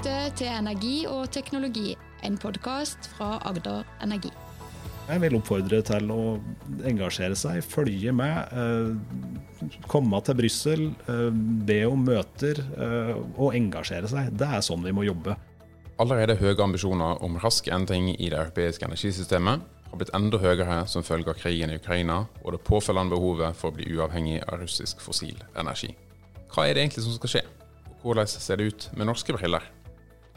lytter til Energi og teknologi, en podkast fra Agder Energi. Jeg vil oppfordre til å engasjere seg, følge med. Eh, komme til Brussel, eh, be om møter eh, og engasjere seg. Det er sånn vi må jobbe. Allerede høye ambisjoner om rask endring i det europeiske energisystemet har blitt enda høyere som følge av krigen i Ukraina og det påfølgende behovet for å bli uavhengig av russisk fossil energi. Hva er det egentlig som skal skje? Hvordan ser det ut med norske briller?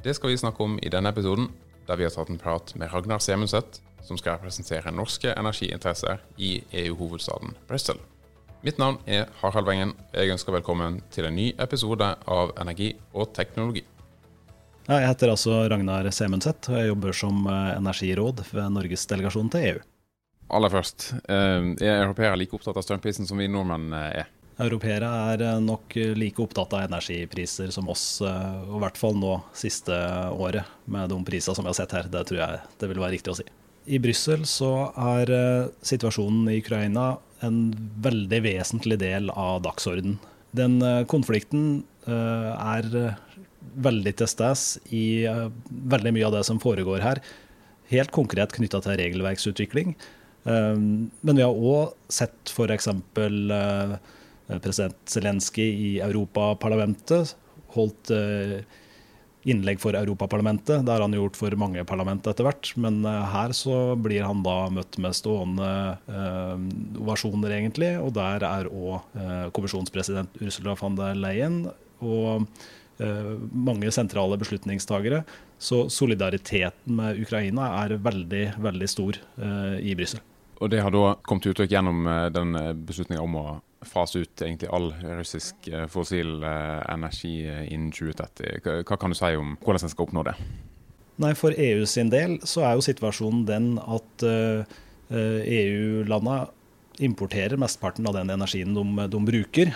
Det skal vi snakke om i denne episoden, der vi har tatt en prat med Ragnar Semundset, som skal representere norske energiinteresser i EU-hovedstaden Brussel. Mitt navn er Harald Wengen. Jeg ønsker velkommen til en ny episode av Energi og teknologi. Jeg heter altså Ragnar Semundset, og jeg jobber som eh, energiråd ved Norges delegasjon til EU. Aller først, eh, er europeere like opptatt av strømprisen som vi nordmenn eh, er? Europeere er nok like opptatt av energipriser som oss, og i hvert fall nå siste året med de prisene som vi har sett her. Det tror jeg det vil være riktig å si. I Brussel så er eh, situasjonen i Ukraina en veldig vesentlig del av dagsorden. Den eh, konflikten eh, er veldig til stede i veldig mye av det som foregår her. Helt konkret knytta til regelverksutvikling. Men vi har òg sett f.eks. president Zelenskyj i Europaparlamentet holdt innlegg for Europaparlamentet. Det har han gjort for mange parlament etter hvert. Men eh, her så blir han da møtt med stående eh, ovasjoner, egentlig. Og der er òg eh, kommisjonspresident Ursula von der Leyen og eh, mange sentrale beslutningstagere. Så solidariteten med Ukraina er veldig, veldig stor eh, i Brussel. Og det har da kommet til uttrykk gjennom eh, den beslutninga om å fase ut egentlig all russisk eh, fossil eh, energi eh, innen 2030. Hva kan du si om hvordan en skal oppnå det? Nei, For EU sin del så er jo situasjonen den at EU-landa importerer mesteparten av den energien de, de bruker.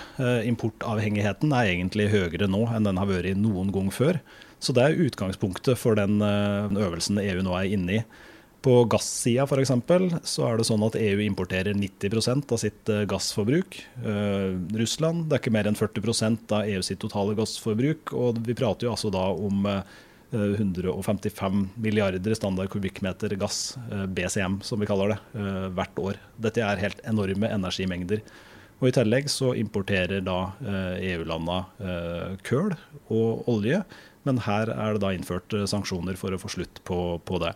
Importavhengigheten er egentlig høyere nå enn den har vært noen gang før. Så det er utgangspunktet for den øvelsen EU nå er inne i. På gassida f.eks. så er det sånn at EU importerer 90 av sitt eh, gassforbruk. Uh, Russland ikke mer enn 40 av EU sitt totale gassforbruk. Og vi prater jo altså da om uh, eh, 155 milliarder standard kubikkmeter gass, BCM som vi kaller det, hvert år. Dette er helt enorme energimengder. Og I tillegg så importerer da EU-landa køl og olje, men her er det da innført sanksjoner for å få slutt på, på det.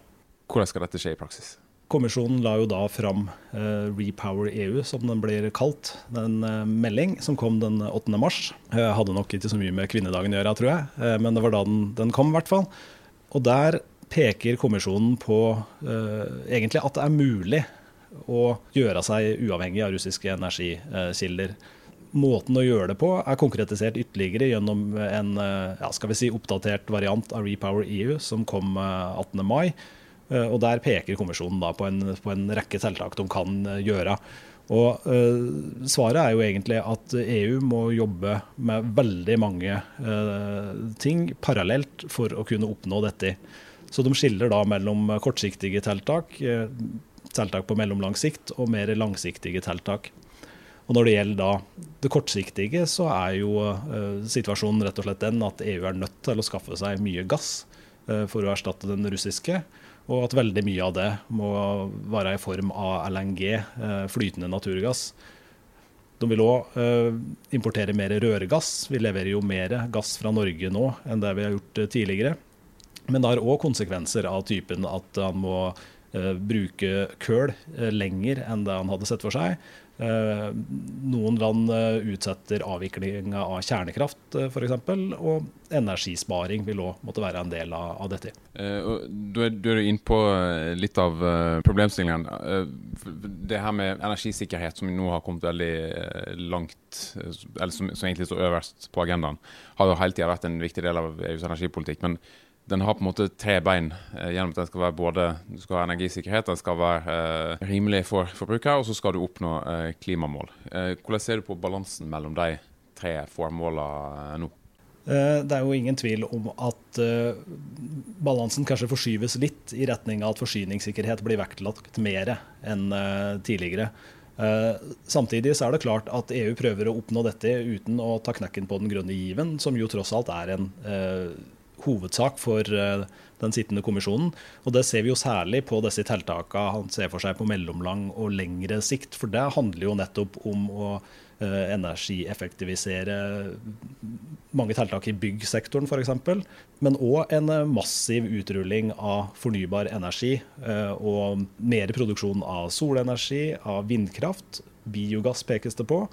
Hvordan skal dette skje i praksis? Kommisjonen la jo da fram uh, Repower EU, som den blir kalt. En uh, melding som kom den 8. mars. Uh, hadde nok ikke så mye med kvinnedagen å gjøre, tror jeg, men det var da den, den kom, i hvert fall. Og der peker kommisjonen på egentlig at det er mulig å gjøre seg uavhengig av russiske energikilder. Måten å gjøre det på er konkretisert ytterligere gjennom en ja, skal vi si, oppdatert variant av Repower EU som kom 18. mai og Der peker kommisjonen da på en, på en rekke tiltak de kan eh, gjøre. Og uh, Svaret er jo egentlig at EU må jobbe med veldig mange uh, ting parallelt for å kunne oppnå dette. Så de skiller da mellom kortsiktige tiltak, uh, tiltak på mellomlang sikt, og mer langsiktige tiltak. Og Når det gjelder da det kortsiktige, så er jo situasjonen rett og slett den at EU er nødt til å skaffe seg mye gass for å erstatte den russiske. Og at veldig mye av det må være i form av LNG, eh, flytende naturgass. De vil òg eh, importere mer rørgass. Vi leverer jo mer gass fra Norge nå enn det vi har gjort eh, tidligere. Men det har òg konsekvenser av typen at han må bruke køl lenger enn det han hadde sett for seg. Eh, noen land eh, utsetter avviklinga av kjernekraft eh, f.eks., og energisparing vil òg måtte være en del av, dette. Du er, du er inne på litt av problemstillingen. Det her med energisikkerhet, som nå har kommet veldig langt, eller som, som egentlig står øverst på agendaen, har jo hele tida vært en viktig del av EUs energipolitikk. men den har på en måte tre bein eh, gjennom at den skal være både du skal ha energisikkerhet, den skal være eh, rimelig for forbruker, og så skal du oppnå eh, klimamål. Eh, hvordan ser du på balansen mellom de tre formålene eh, nå? Eh, det er jo ingen tvil om at balansen kanskje forskyves litt i retning av at forsyningssikkerhet blir vektlagt mer enn tidligere. Samtidig så er det klart at EU prøver å oppnå dette uten å ta knekken på den grønne given, som jo tross alt er en hovedsak for den sittende kommisjonen. Og Det ser vi jo særlig på disse tiltakene han ser for seg på mellomlang og lengre sikt. For det handler jo nettopp om å eh, energieffektivisere mange tiltak i byggsektoren f.eks. Men òg en massiv utrulling av fornybar energi eh, og mer produksjon av solenergi, av vindkraft. Biogass pekes det på.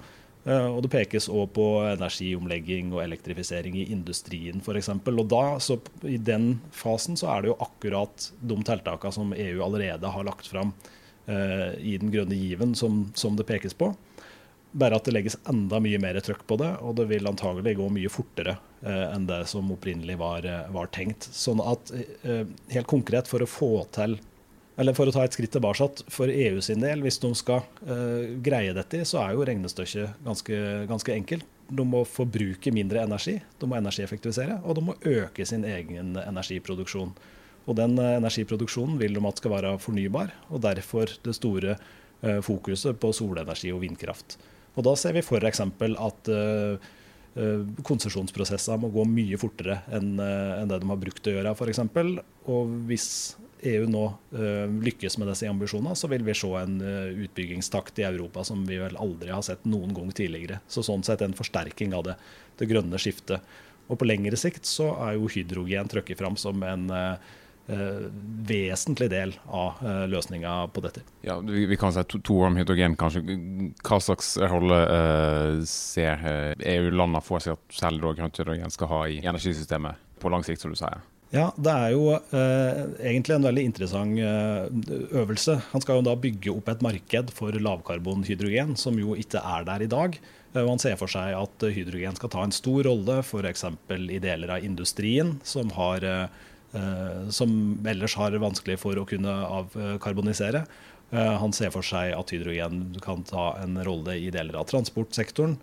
Eh, og det pekes òg på energiomlegging og elektrifisering i industrien f.eks. Og da, så I den fasen så er det jo akkurat de tiltakene som EU allerede har lagt fram eh, i den grønne given, som, som, det pekes på. Bare at det legges enda mye mer trøkk på det, og det vil antagelig gå mye fortere eh, enn det som opprinnelig var, eh, var tenkt. Sånn at eh, helt konkret for å få til eller for å ta et skritt tilbake, for EU sin del, hvis de skal uh, greie dette, så er jo regnestykket ganske, ganske enkelt. De må forbruke mindre energi, de må energieffektivisere, og de må øke sin egen energiproduksjon. Og Den uh, energiproduksjonen vil de at skal være fornybar, og derfor det store uh, fokuset på solenergi og vindkraft. Og Da ser vi f.eks. at konsesjonsprosesser må gå mye fortere enn, enn det de har brukt å gjøre, f.eks. Og hvis EU nå uh, lykkes med disse ambisjonene, så vil vi se en utbyggingstakt i Europa som vi vel aldri har sett noen gang tidligere. Så Sånn sett en forsterking av det, det grønne skiftet. Og På lengre sikt så er jo hydrogen trukket fram som en vesentlig del av uh, løsninga på dette. Ja, Vi, vi kan si to, to, om hydrogen, kanskje. Hva slags rolle ser EU-landene for seg at selv grønt hydrogen skal ha i energisystemet på lang sikt, som du sier? Ja, det er jo eh, egentlig en veldig interessant eh, øvelse. Han skal jo da bygge opp et marked for lavkarbonhydrogen, som jo ikke er der i dag. Eh, han ser for seg at hydrogen skal ta en stor rolle f.eks. i deler av industrien, som, har, eh, som, ellers har vanskelig for å kunne avkarbonisere. Eh, han ser for seg at hydrogen kan ta en rolle i deler av transportsektoren.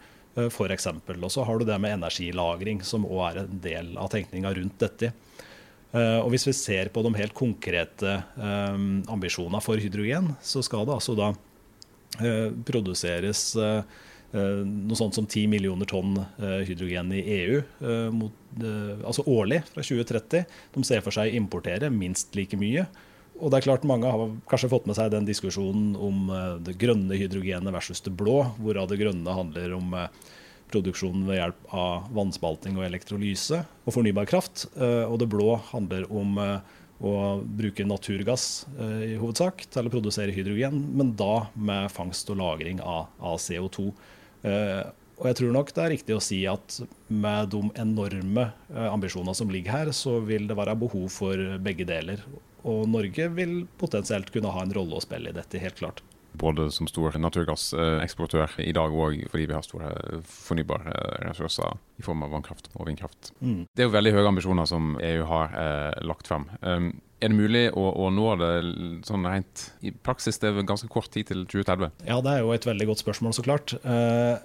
for f.eks. Og så har du det med energilagring, som òg er en del av tenkninga rundt dette. Eh, og Hvis vi ser på de helt konkrete eh, ambisjonene for hydrogen, så skal det altså da eh, produseres noe sånt som 10 millioner tonn hydrogen i EU altså årlig fra 2030. De ser for seg å importere minst like mye. Og det er klart Mange har kanskje fått med seg den diskusjonen om det grønne hydrogenet versus det blå, hvorav det grønne handler om produksjonen ved hjelp av vannspalting og elektrolyse og fornybar kraft. Eh, og det blå handler om eh, å bruke naturgass eh, i hovedsak til å produsere hydrogen, men da med fangst og lagring av CO2. Og jeg tror nok det er riktig å si at med de enorme ambisjonene som ligger her, så vil det være behov for begge deler. Og Norge vil potensielt kunne ha en rolle å spille i dette, helt klart både som stor naturgasseksportør i dag òg fordi vi har store fornybare ressurser i form av vannkraft og vindkraft. Mm. Det er jo veldig høye ambisjoner som EU har eh, lagt frem. Um, er det mulig å, å, nå det sånn rent i praksis? Det er ganske kort tid til 2030. Ja, det er jo et veldig godt spørsmål, så klart. Uh,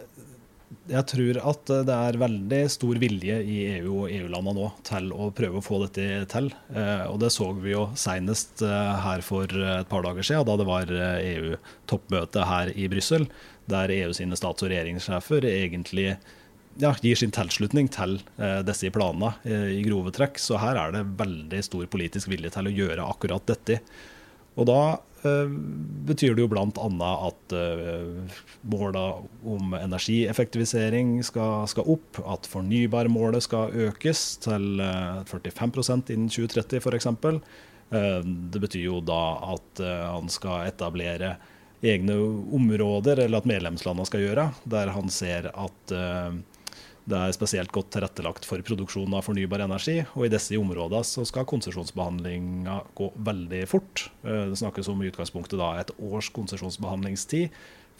jeg tror at det er veldig stor vilje i EU og EU-landene nå til å prøve å få dette til. Eh, og det så vi jo senest eh, her for et par dager siden, da det var EU-toppmøte eh, her i Brussel, der EU sine stats- og regjeringssjefer egentlig ja, gir sin tilslutning til disse planene i grove trekk. Så her er det veldig stor politisk vilje til å gjøre akkurat dette. Og da betyr det jo bl.a. at uh, måla om energieffektivisering skal, skal, opp, at fornybarmålet skal økes til uh, 45% innen 2030 f.eks. Det betyr jo da at han skal etablere egne områder, eller at medlemslandene skal gjøre, der han ser at det er spesielt godt tilrettelagt for produksjon av fornybar energi. Og i disse områdene så skal konsesjonsbehandlinga gå veldig fort. Eh, det snakkes om i utgangspunktet da et års konsesjonsbehandlingstid.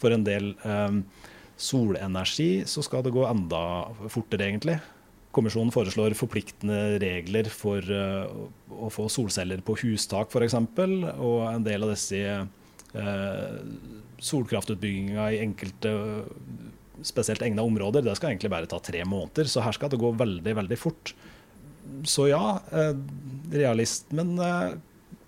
For en del eh, solenergi så skal det gå enda fortere, egentlig. Kommisjonen foreslår forpliktende regler for eh, å få solceller på hustak f.eks. Og en del av disse eh, solkraftutbygginga i enkelte spesielt egna områder, det skal egentlig bare ta tre måneder. Så her skal det gå veldig, veldig fort. Så ja, realist, realismen eh,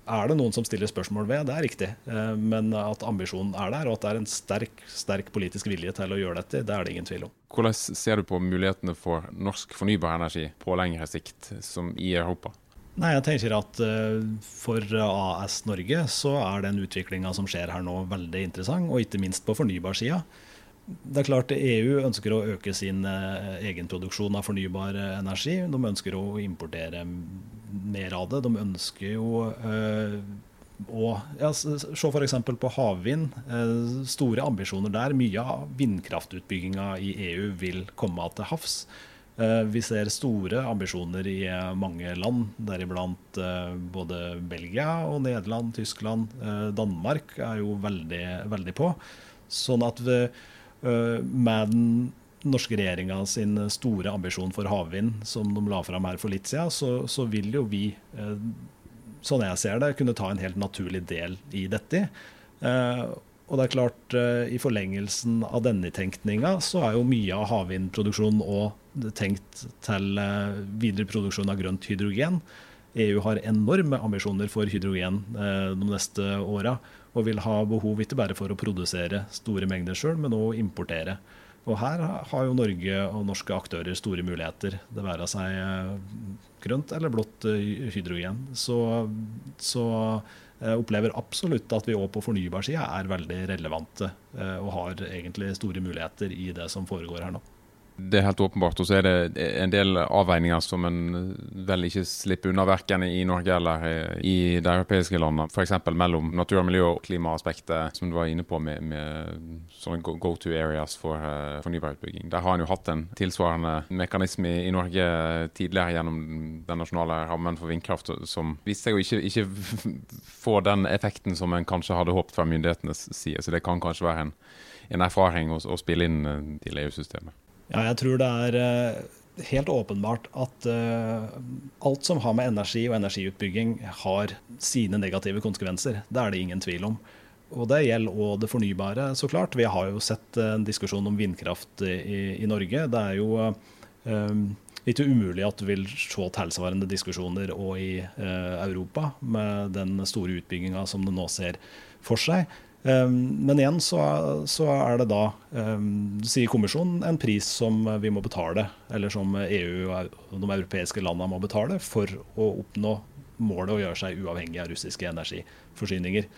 er det noen som stiller spørsmål ved, det er riktig. Eh, men at ambisjonen er der, og at det er en sterk, sterk politisk vilje til å gjøre dette, det er det ingen tvil om. Hvordan ser du på mulighetene for norsk fornybar energi på lengre sikt, som i Europa? Nei, jeg tenker at uh, For AS Norge så er den utviklinga som skjer her nå, veldig interessant, og ikke minst på fornybarsida. Det er klart EU ønsker å øke sin uh, egenproduksjon av fornybar energi. De ønsker å importere mer av det. De ønsker jo uh, å ja, Se f.eks. på havvind. Store ambisjoner der. Mye av vindkraftutbygginga i EU vil komme til havs. Eh, vi ser store ambisjoner i eh, mange land, deriblant eh, både Belgia og Nederland, Tyskland. Danmark er jo veldig, veldig på. Sånn at vi, med den norske regjeringa sin store ambisjon for havvind, som de la fram her for litt siden, så, så vil jo vi, sånn jeg ser det, kunne ta en helt naturlig del i dette. Og det er klart, I forlengelsen av denne tenkninga så er jo mye av havvindproduksjonen òg tenkt til eh, videre produksjon av grønt hydrogen. EU har enorme ambisjoner for hydrogen eh, de neste åra, og vil ha behov ikke bare for å produsere store mengder sjøl, men også importere. Og Her har jo Norge og norske aktører store muligheter, det være seg eh, grønt eller blått hydrogen. Så, så jeg opplever absolutt at vi òg på fornybarsida er veldig relevante og har egentlig store muligheter i det som foregår her nå. Det er helt åpenbart. Og så er det en del avveininger som en vel ikke slipper unna, verken i Norge eller i de europeiske landene. F.eks. mellom natur og miljø og klimaaspektet, som du var inne på med, med sånne go to areas for uh, fornybarutbygging. Der har en jo hatt en tilsvarende mekanisme i, i, Norge tidligere gjennom den nasjonale rammen for vindkraft, som viste seg å ikke, ikke få den effekten som en kanskje hadde håpet fra myndighetenes side. Så det kan kanskje være en, en erfaring å, å spille inn eh, til EU-systemet. Ja, jeg tror det er eh, helt åpenbart at uh, alt som har med energi og energiutbygging, har sine negative konsekvenser. Det er det ingen tvil om. Og det gjelder òg det fornybare, så klart. Vi har jo sett en diskusjon om vindkraft i, i Norge. Det er jo um, ikke umulig at du vil se tilsvarende diskusjoner òg i uh, Europa, med den store utbygginga som det nå ser for seg. Ehm, men igjen så, så, er det da, ehm, sier kommisjonen, en pris som vi må betale, eller som EU og de europeiske landene må betale, for å oppnå målet å gjøre seg uavhengig av russiske energiforsyninger.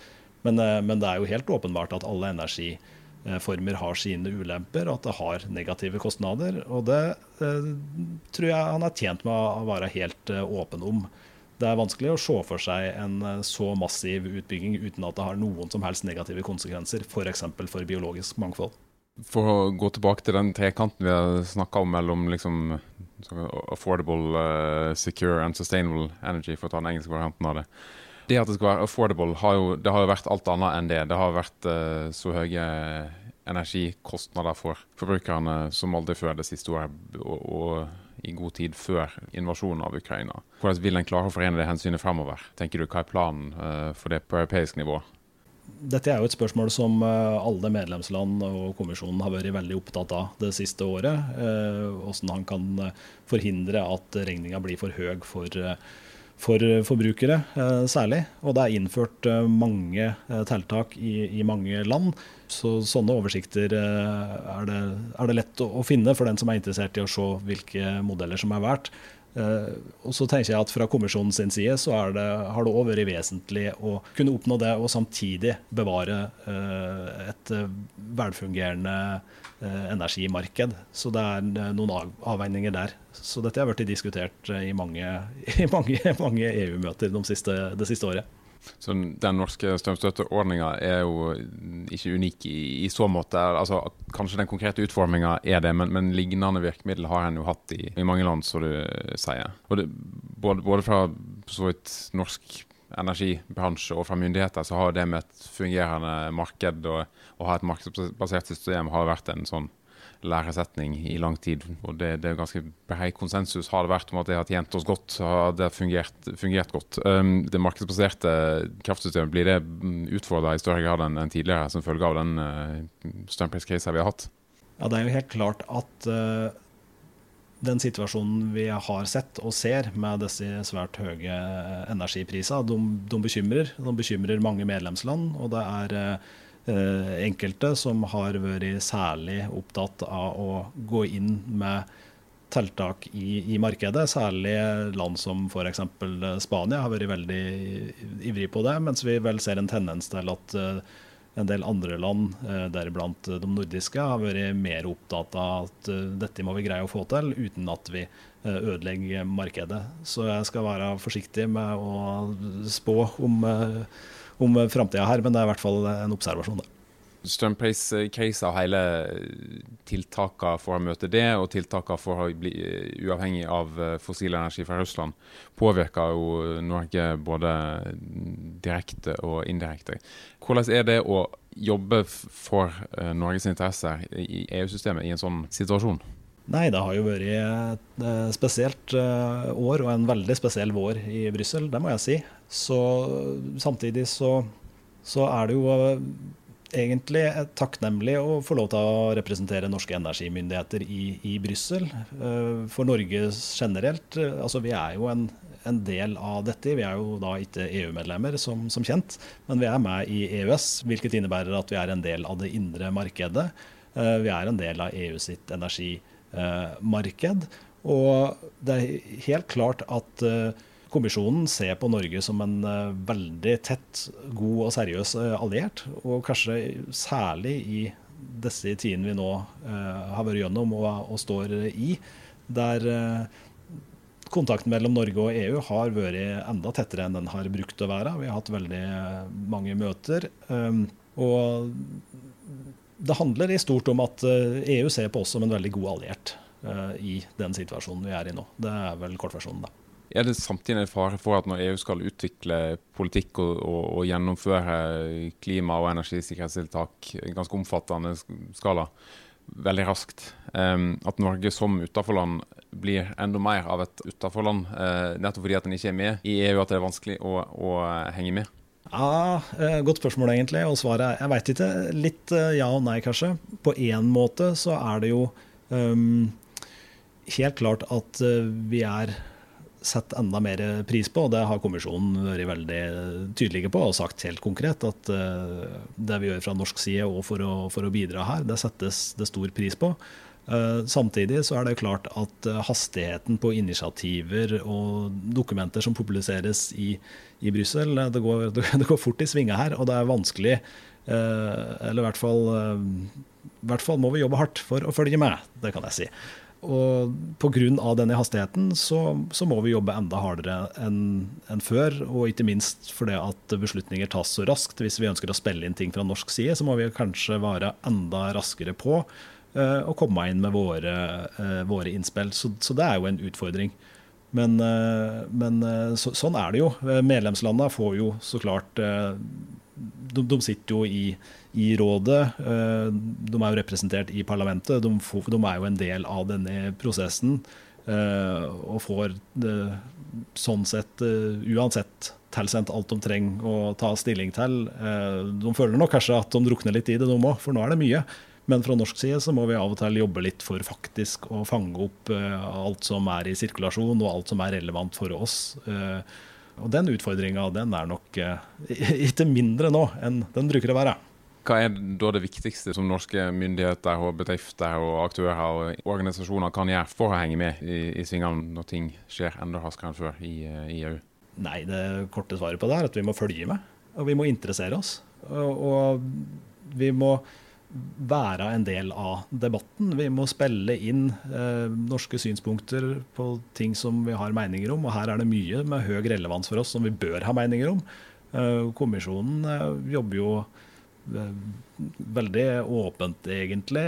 Men, eh, men det er jo helt åpenbart at alle energiformer har sine ulemper, og at det har negative kostnader. Og det eh, tror jeg han er tjent med å være helt eh, åpen om. Det er vanskelig å se for seg en eh, så massiv utbygging uten at det har noen som helst negative konsekvenser, f.eks. For, for biologisk mangfold. For å gå tilbake til den trekanten vi har snakka om mellom liksom, affordable, uh, secure and sustainable energy, for å ta den engelske varianten av det. Det at det skal være affordable, har jo, det har jo vært alt annet enn det. Det har vært uh, så høye energikostnader for forbrukerne som aldri før det siste året. og, og i god tid før invasjonen av Ukraina. Hvordan vil en klare å forene det hensynet fremover? Tenker du, Hva er planen uh, for det på europeisk nivå? Dette er jo et spørsmål som uh, alle medlemsland og kommisjonen har vært veldig opptatt av det siste året. Hvordan uh, han kan forhindre at regninga blir for høy for for forbrukere særlig. Og det er innført mange tiltak i, i mange land. Så sånne oversikter eh, er det, er det lett å, å, finne for den som er interessert i å se hvilke modeller som er verdt. Uh, og så tenker jeg at Fra kommisjonen sin side så det, har det òg vært vesentlig å kunne oppnå det og samtidig bevare uh, et velfungerende uh, energimarked. Så det er noen avveininger der. Så dette har vært diskutert i mange, mange, mange EU-møter de det siste året. Så Den norske strømstøtteordninga er jo ikke unik i, i så måte. Altså, kanskje den konkrete utforminga er det, men, men, lignende virkemiddel har en jo hatt i, i mange land, som du sier. Det, både, både, fra så vidt norsk energibransje og fra myndigheter så har det med et fungerende marked og å ha et markedsbasert system har vært en sånn læresetning i lang tid. Og det, det er ganske brei konsensus har det vært om at det har tjent oss godt. har det fungert, fungert godt. Um, det markedsbaserte kraftsystemet, blir det utfordra i større grad enn tidligere som følge av den uh, strømpriskrisa vi har hatt? Ja, Det er jo helt klart at uh, den situasjonen vi har sett og ser med disse svært høye energiprisene, de, de bekymrer. De bekymrer mange medlemsland. Og det er eh, enkelte som har vært særlig opptatt av å gå inn med tiltak i, i markedet. Særlig land som f.eks. Spania har vært veldig ivrig på det, mens vi vel ser en tendens til at eh, en del andre land, eh, deriblant de nordiske, har vært mer opptatt av at eh, dette må vi greie å få til uten at vi eh, ødelegger markedet. Så jeg skal være forsiktig med å spå om, om framtida her, men det er i hvert fall en observasjon. det strømpriskrisa og hele tiltakene for å møte det, og tiltakene for å bli uavhengig av eh, fossil energi fra Russland, påvirker jo Norge både direkte og indirekte. Hvordan er det å jobbe for eh, Norges interesser i EU-systemet i en sånn situasjon? Nei, det har jo vært et eh, spesielt år og en veldig spesiell vår i Brussel, det må jeg si. Så samtidig så, så er det jo egentlig takknemlig å få lov til å representere norske energimyndigheter i, i Brussel. Eh, for Norge generelt, eh, altså vi er jo en, en, del av dette. Vi er jo da ikke EU-medlemmer, som, som, kjent, men vi er med i EØS, hvilket innebærer at vi er en del av det indre markedet. Eh, vi er en del av EU sitt energimarked. Og det er helt klart at Kommisjonen ser på Norge som en uh, veldig tett, god og seriøs alliert. Og kanskje særlig i disse tidene vi nå har vært gjennom og, og, står i, der kontakten mellom Norge og EU har vært enda tettere enn den har brukt å være. Vi har hatt veldig mange møter. Og det handler i stort om at EU ser på oss som en veldig god alliert i den situasjonen vi er i nå. Det er vel kortversjonen, da. Er det samtidig en fare for at når EU skal utvikle politikk og, og, og gjennomføre klima- og energisikkerhetstiltak i ganske omfattende skala veldig raskt, um, at Norge som utenforland blir enda mer av et utenforland, nettopp fordi at en ikke er med i EU, at det er vanskelig å, å henge med? Ja, eh, Godt spørsmål, egentlig. Og svaret er jeg veit ikke. Litt eh, ja og nei, kanskje. På én måte så er det jo um, helt klart at vi er sett enda mer pris på. og Det har kommisjonen vært veldig tydelige på og sagt helt konkret at det vi gjør fra norsk side og for å, for å bidra her, det settes det stor pris på. Uh, samtidig så er det klart at uh, hastigheten på initiativer og dokumenter som publiseres i, i Brussel, det, det, går fort i svinga her. Og det er vanskelig, eller i hvert fall, i hvert fall må vi jobbe hardt for å følge med, det kan jeg si. Og pga. denne hastigheten så, så, må vi jobbe enda hardere enn en før. Og ikke minst fordi at beslutninger tas så raskt. Hvis vi ønsker å spille inn ting fra norsk side, så må vi kanskje være enda raskere på og komme inn med våre, uh, våre innspill. Så, så, det er jo en utfordring. Men, uh, men så, sånn er det jo. Medlemslandene får jo så klart de, de sitter jo i i rådet. Eh, de er jo representert i parlamentet. De, får, de er jo en del av denne prosessen. Eh, og får sånn sett eh, uansett tilsendt alt de trenger å ta stilling til. De føler nok kanskje at de drukner litt i det, de òg, for nå er det mye. Men fra norsk side så må vi av og til jobbe litt for faktisk å fange opp alt som er i sirkulasjon, og alt som er relevant for oss. Og den utfordringa den er nok ikke mindre nå enn den bruker å være. Hva er da det viktigste som norske myndigheter og bedrifter og aktører og organisasjoner kan gjøre for å henge med i, i svingene når ting skjer enda raskere enn før i, i, EU? Nei, Det korte svaret på det er at vi må følge med. Og vi må interessere oss. Og, og vi må være en del av debatten. Vi må spille inn eh, norske synspunkter på ting som vi har meninger om. Og her er det mye med høy relevans for oss som vi bør ha meninger om. Eh, kommisjonen eh, jobber jo veldig åpent, egentlig,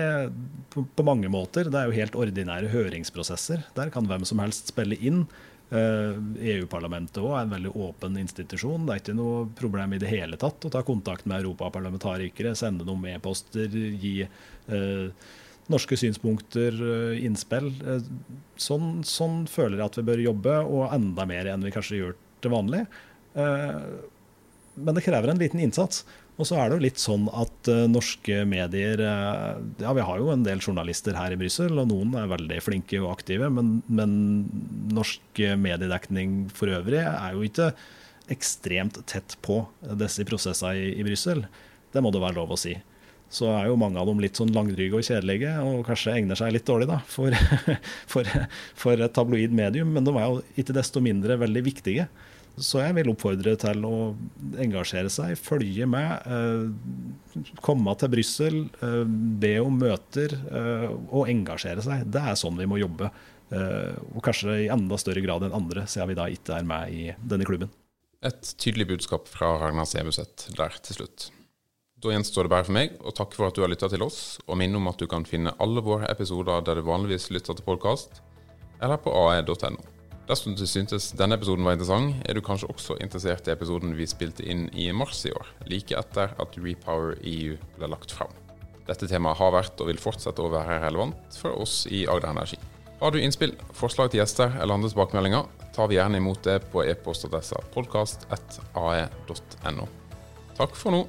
på, på, mange måter. Det er jo helt ordinære høringsprosesser. Der kan hvem som helst spille inn. Uh, EU-parlamentet òg er en veldig åpen institusjon. Det er ikke noe problem i det hele tatt å ta kontakt med europaparlamentarikere, sende noen e-poster, gi eh, norske synspunkter, uh, innspill. Sånn, sånn, føler jeg at vi bør jobbe, og enda mer enn vi kanskje gjør til vanlig. men det krever en liten innsats. Og så er det jo litt sånn at uh, norske medier uh, Ja, vi har jo en del journalister her i Brussel, og noen er veldig flinke og aktive, men, men norsk mediedekning for øvrig er jo ikke ekstremt tett på disse prosessene i, i Brussel. Det må det være lov å si. Så er jo mange av dem litt sånn langdryge og kjedelige, og kanskje egner seg litt dårlig da, for, for, for et tabloid medium, men de er jo ikke desto mindre veldig viktige. Så jeg vil oppfordre til å engasjere seg, følge med, eh, komme til Brussel, eh, be om møter eh, og engasjere seg. Det er sånn vi må jobbe. Og kanskje i enda større grad enn andre, siden vi da ikke er med i denne klubben. Et tydelig budskap fra Ragnar Sebuseth der til slutt. Da gjenstår det bare for meg å takke for at du har lytta til oss, og minne om at du kan finne alle våre episoder der du vanligvis lytter til podkast, eller på ae.no. Dersom du syntes denne episoden var interessant, er du kanskje også interessert i episoden vi spilte inn i mars i år, like etter at Repower EU ble lagt fram. Dette temaet har vært og vil fortsette å være relevant for oss i Agder Energi. Har du innspill, forslag til gjester eller andre tilbakemeldinger, tar vi gjerne imot det på e-postadressa podkast.ae.no. Takk for nå.